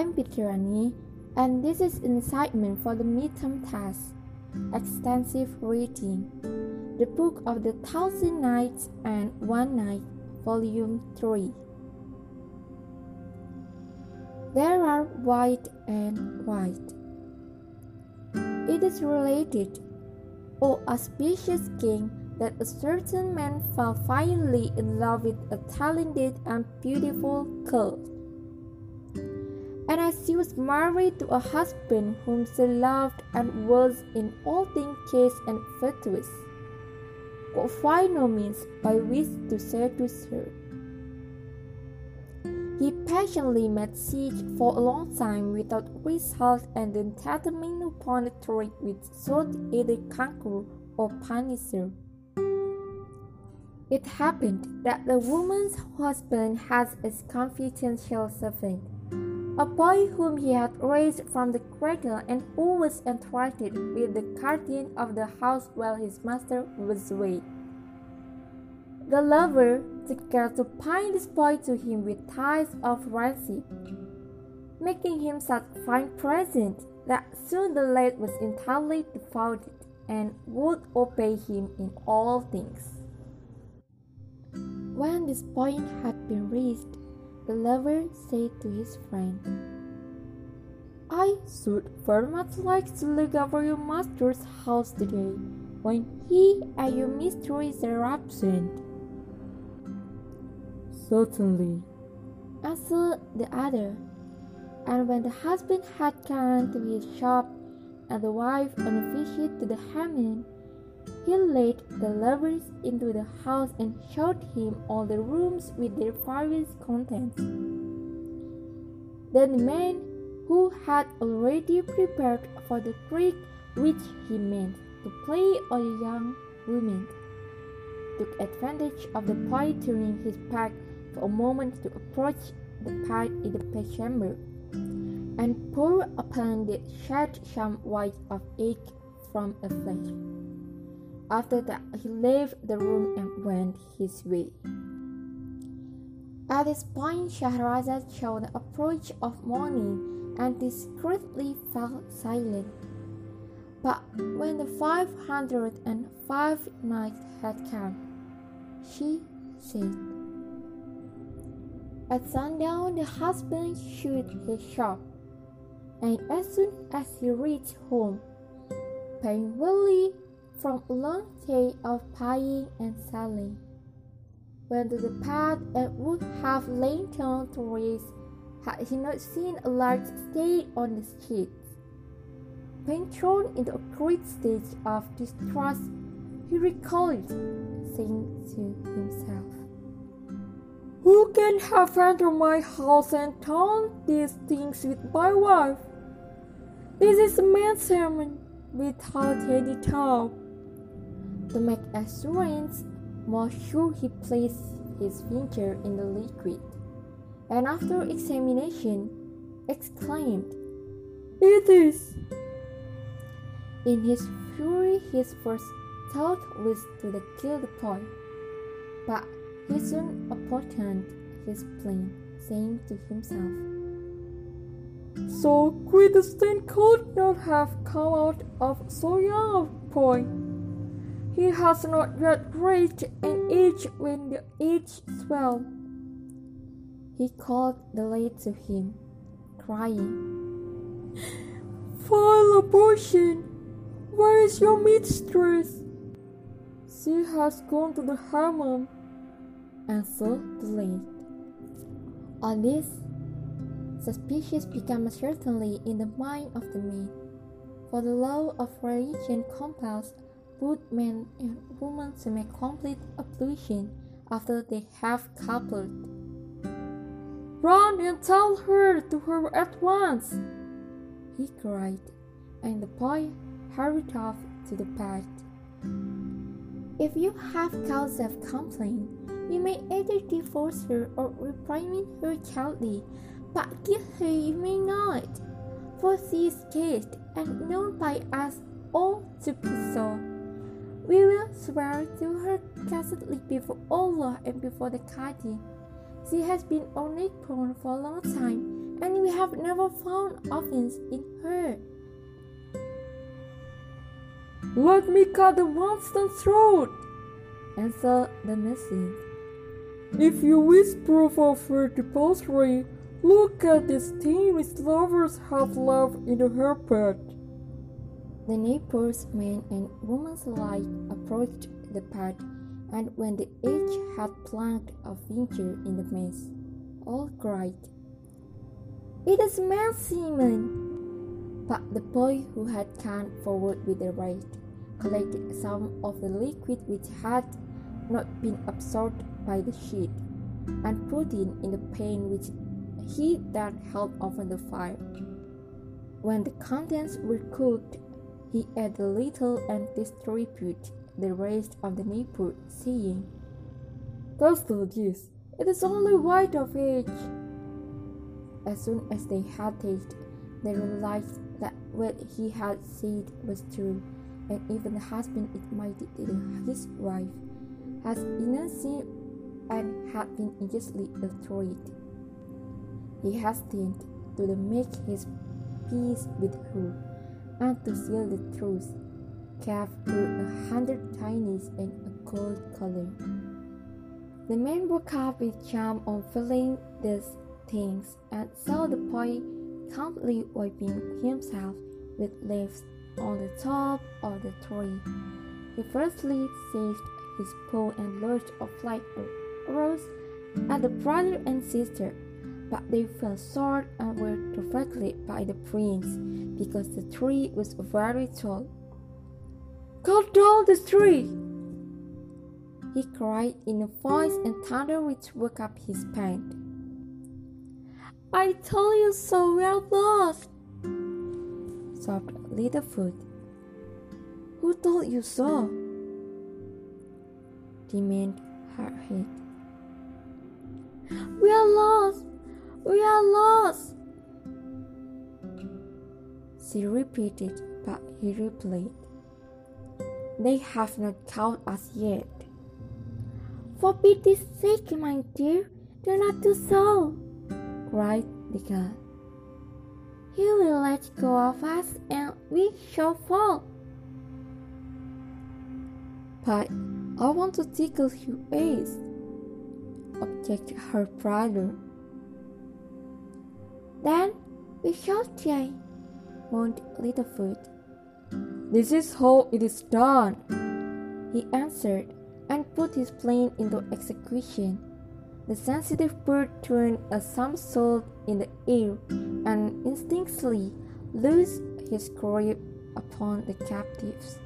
I'm Pitrani, and this is an assignment for the midterm test. Extensive reading. The Book of the Thousand Nights and One Night, Volume 3. There are white and white. It is related, O auspicious king, that a certain man fell violently in love with a talented and beautiful girl. And as she was married to a husband whom she loved and was in all things chaste and virtuous, could find no means by which to seduce her. He patiently made siege for a long time without result and then determined upon a trick which should either conquer or punish her. It happened that the woman's husband had a confidential servant, a boy whom he had raised from the cradle and who was entrusted with the guardian of the house while his master was away. The lover took care to bind this boy to him with ties of friendship, making him such fine present that soon the lad was entirely devoted and would obey him in all things. When this point had been reached, the lover said to his friend, I should very much like to look over your master's house today when he and your mistress are absent. Certainly, answered the other. And when the husband had gone to his shop and the wife on a visit to the hammam, he led the lovers into the house and showed him all the rooms with their various contents. Then the man, who had already prepared for the trick which he meant to play on the young woman, took advantage of the boy turning his back for a moment to approach the pipe in the bedchamber, and pour upon the shed some white of egg from a flash. After that, he left the room and went his way. At this point, Shahrazad showed the approach of morning and discreetly fell silent. But when the five hundred and five nights had come, she said, At sundown, the husband shut his shop, and as soon as he reached home, paying Willie from a long day of buying and selling. To the path and would have lain down to rest had he not seen a large stain on the sheets. Being thrown into a great state of distress, he recoiled, saying to himself, Who can have entered my house and done these things with my wife? This is a man's sermon without any doubt. To make assurance more sure, he placed his finger in the liquid, and after examination, exclaimed, It is! In his fury, his first thought was to kill the boy, but he soon abandoned his plan, saying to himself, So great a stain could not have come out of so young a boy. He has not yet reached an age when the age swell. He called the lad to him, crying, Vile abortion! Where is your mistress? She has gone to the hammam, answered the lad. On this, suspicious became certainly in the mind of the man, for the law of religion compels both men and women to make complete ablution after they have coupled. Run and tell her to her at once, he cried, and the boy hurried off to the bed. If you have cause of complaint, you may either divorce her or reprimand her gently, but kill her you may not, for she is chaste and known by us all to be so. We will swear to her chastity before Allah and before the Qadi. She has been only born for a long time and we have never found offense in her. Let me cut the monster's throat, answered the message. If you wish proof of her depository, look at the stain which lovers have left in her bed. The neighbors, men and women alike, approached the pad, and when the each had planted a finger in the mess, all cried, It is man semen! But the boy who had come forward with the right collected some of the liquid which had not been absorbed by the sheet, and put it in the pan which he then held over the fire. When the contents were cooked, he ate a little and distributed the rest of the neighbor, saying, Taste this, it is only white of age. As soon as they had tasted, they realized that what he had said was true, and even the husband admitted that his wife was innocent and had been unjustly betrayed. He hastened to make his peace with her and to seal the truth, calf grew a hundred tinies in a gold color. The man woke up with charm on feeling these things and saw the boy calmly wiping himself with leaves on the top of the tree. He firstly seized his pole and launched a flight of arrows at the brother and sister but they fell short and were defeated by the prince because the tree was very tall. Cut down the tree! He cried in a voice and thunder which woke up his pant. I told you so, we are lost! sobbed Littlefoot. Who told you so? demanded Hardhead. We are lost! We are lost! She repeated, but he replied, They have not caught us yet. For pity's sake, my dear, do not do so, cried the girl. He will let go of us and we shall fall. But I want to tickle your face, objected her brother. Then we shall try, moaned Littlefoot. This is how it is done, he answered, and put his plan into execution. The sensitive bird turned a somersault in the air and instinctively loosed his grip upon the captives.